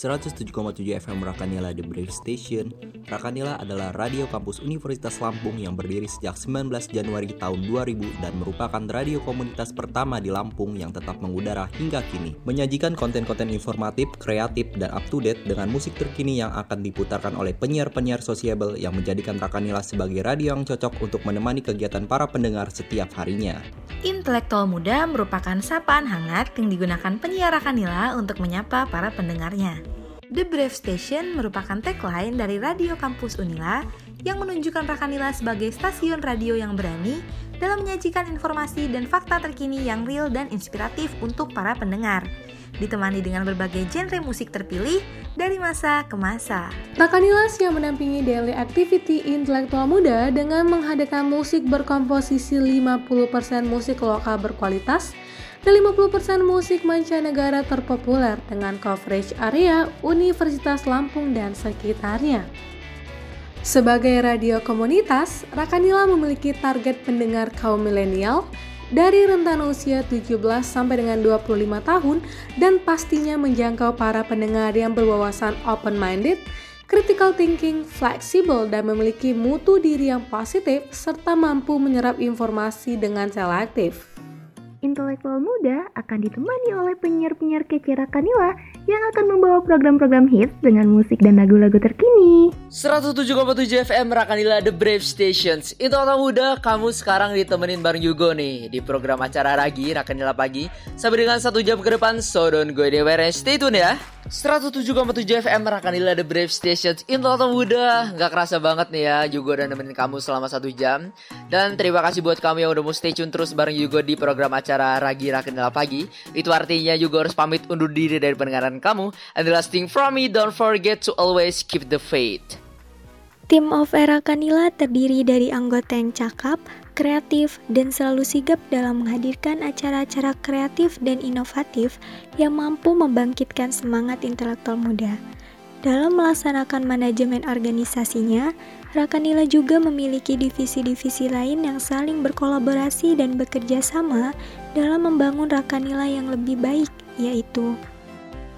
107,7 FM Rakanila The Brave Station. Rakanila adalah radio kampus Universitas Lampung yang berdiri sejak 19 Januari tahun 2000 dan merupakan radio komunitas pertama di Lampung yang tetap mengudara hingga kini. Menyajikan konten-konten informatif, kreatif, dan up-to-date dengan musik terkini yang akan diputarkan oleh penyiar-penyiar sosiable yang menjadikan Rakanila sebagai radio yang cocok untuk menemani kegiatan para pendengar setiap harinya. Intelektual muda merupakan sapaan hangat yang digunakan penyiar Rakanila untuk menyapa para pendengarnya. The Brave Station merupakan tagline dari Radio Kampus Unila yang menunjukkan Rakanila sebagai stasiun radio yang berani dalam menyajikan informasi dan fakta terkini yang real dan inspiratif untuk para pendengar. Ditemani dengan berbagai genre musik terpilih dari masa ke masa. Rakanila siap menampingi daily activity intelektual muda dengan menghadirkan musik berkomposisi 50% musik lokal berkualitas, dan 50% musik mancanegara terpopuler dengan coverage area Universitas Lampung dan sekitarnya. Sebagai radio komunitas, Rakanila memiliki target pendengar kaum milenial dari rentan usia 17 sampai dengan 25 tahun dan pastinya menjangkau para pendengar yang berwawasan open-minded, critical thinking, fleksibel, dan memiliki mutu diri yang positif serta mampu menyerap informasi dengan selektif intelektual muda akan ditemani oleh penyiar-penyiar kece Rakanila yang akan membawa program-program hits dengan musik dan lagu-lagu terkini. 107,7 FM Rakanila The Brave Stations. Intelektual muda, kamu sekarang ditemenin bareng Yugo nih di program acara Ragi Rakanila Pagi. Sampai dengan satu jam ke depan, so don't go anywhere stay tune ya. 107,7 FM Rakanila The Brave Stations Intelektual muda Gak kerasa banget nih ya Yugo udah nemenin kamu selama satu jam Dan terima kasih buat kamu yang udah mau stay tune terus bareng Yugo di program acara Ragi Rakenela Pagi. Itu artinya juga harus pamit undur diri dari pendengaran kamu. And the last thing from me, don't forget to always keep the faith. Tim of Era Kanila terdiri dari anggota yang cakap, kreatif, dan selalu sigap dalam menghadirkan acara-acara kreatif dan inovatif yang mampu membangkitkan semangat intelektual muda. Dalam melaksanakan manajemen organisasinya, Rakanila juga memiliki divisi-divisi lain yang saling berkolaborasi dan bekerja sama dalam membangun Rakanila yang lebih baik, yaitu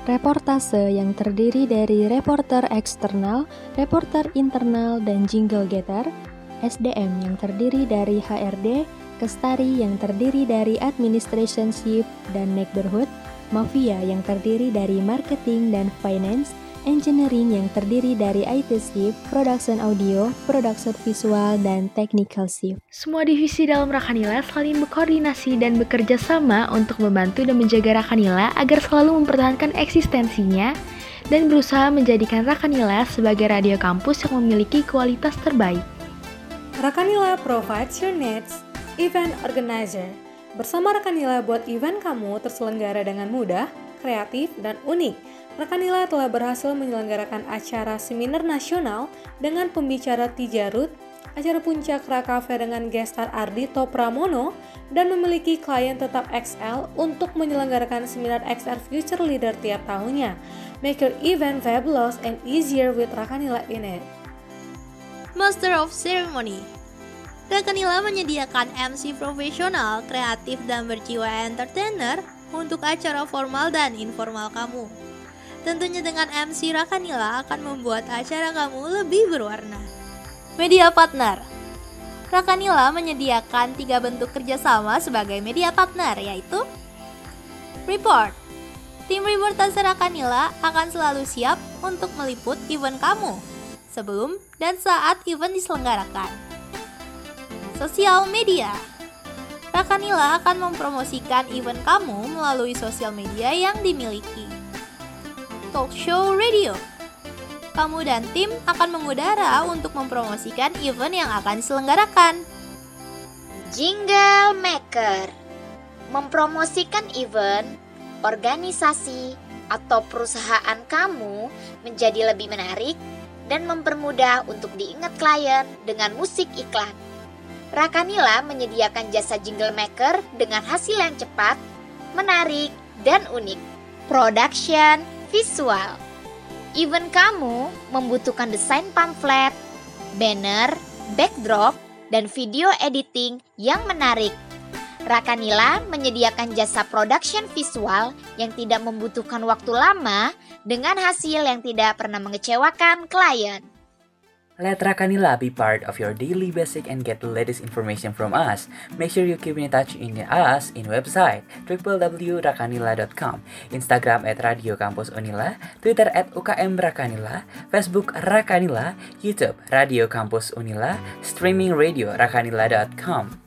Reportase yang terdiri dari reporter eksternal, reporter internal, dan jingle getter, SDM yang terdiri dari HRD, Kestari yang terdiri dari Administration Chief dan Neighborhood, Mafia yang terdiri dari Marketing dan Finance, engineering yang terdiri dari IT shift, production audio, production visual, dan technical shift. Semua divisi dalam Rakanila saling berkoordinasi dan bekerja sama untuk membantu dan menjaga Rakanila agar selalu mempertahankan eksistensinya dan berusaha menjadikan Rakanila sebagai radio kampus yang memiliki kualitas terbaik. Rakanila provides your needs, event organizer. Bersama Rakanila buat event kamu terselenggara dengan mudah, kreatif, dan unik Rakanila telah berhasil menyelenggarakan acara seminar nasional dengan pembicara Tijarut, acara puncak Rakafe dengan gestar Ardi Topramono, dan memiliki klien tetap XL untuk menyelenggarakan seminar XR Future Leader tiap tahunnya. Make your event fabulous and easier with Rakanila in it. Master of Ceremony Rakanila menyediakan MC profesional, kreatif, dan berjiwa entertainer untuk acara formal dan informal kamu. Tentunya dengan MC Rakanila akan membuat acara kamu lebih berwarna. Media Partner Rakanila menyediakan tiga bentuk kerjasama sebagai media partner, yaitu Report Tim reportase Rakanila akan selalu siap untuk meliput event kamu sebelum dan saat event diselenggarakan. Sosial media Rakanila akan mempromosikan event kamu melalui sosial media yang dimiliki talk show radio. Kamu dan tim akan mengudara untuk mempromosikan event yang akan diselenggarakan. Jingle Maker mempromosikan event, organisasi, atau perusahaan kamu menjadi lebih menarik dan mempermudah untuk diingat klien dengan musik iklan. Rakanila menyediakan jasa jingle maker dengan hasil yang cepat, menarik, dan unik. Production, visual. Event kamu membutuhkan desain pamflet, banner, backdrop, dan video editing yang menarik. Rakanila menyediakan jasa production visual yang tidak membutuhkan waktu lama dengan hasil yang tidak pernah mengecewakan klien. Let Rakanila be part of your daily basic and get the latest information from us. Make sure you keep in touch in us in website www.rakanila.com, Instagram at Radio Kampus Unila, Twitter at UKM Rakanila, Facebook Rakanila, YouTube Radio Kampus Unila, streaming radio rakanila.com.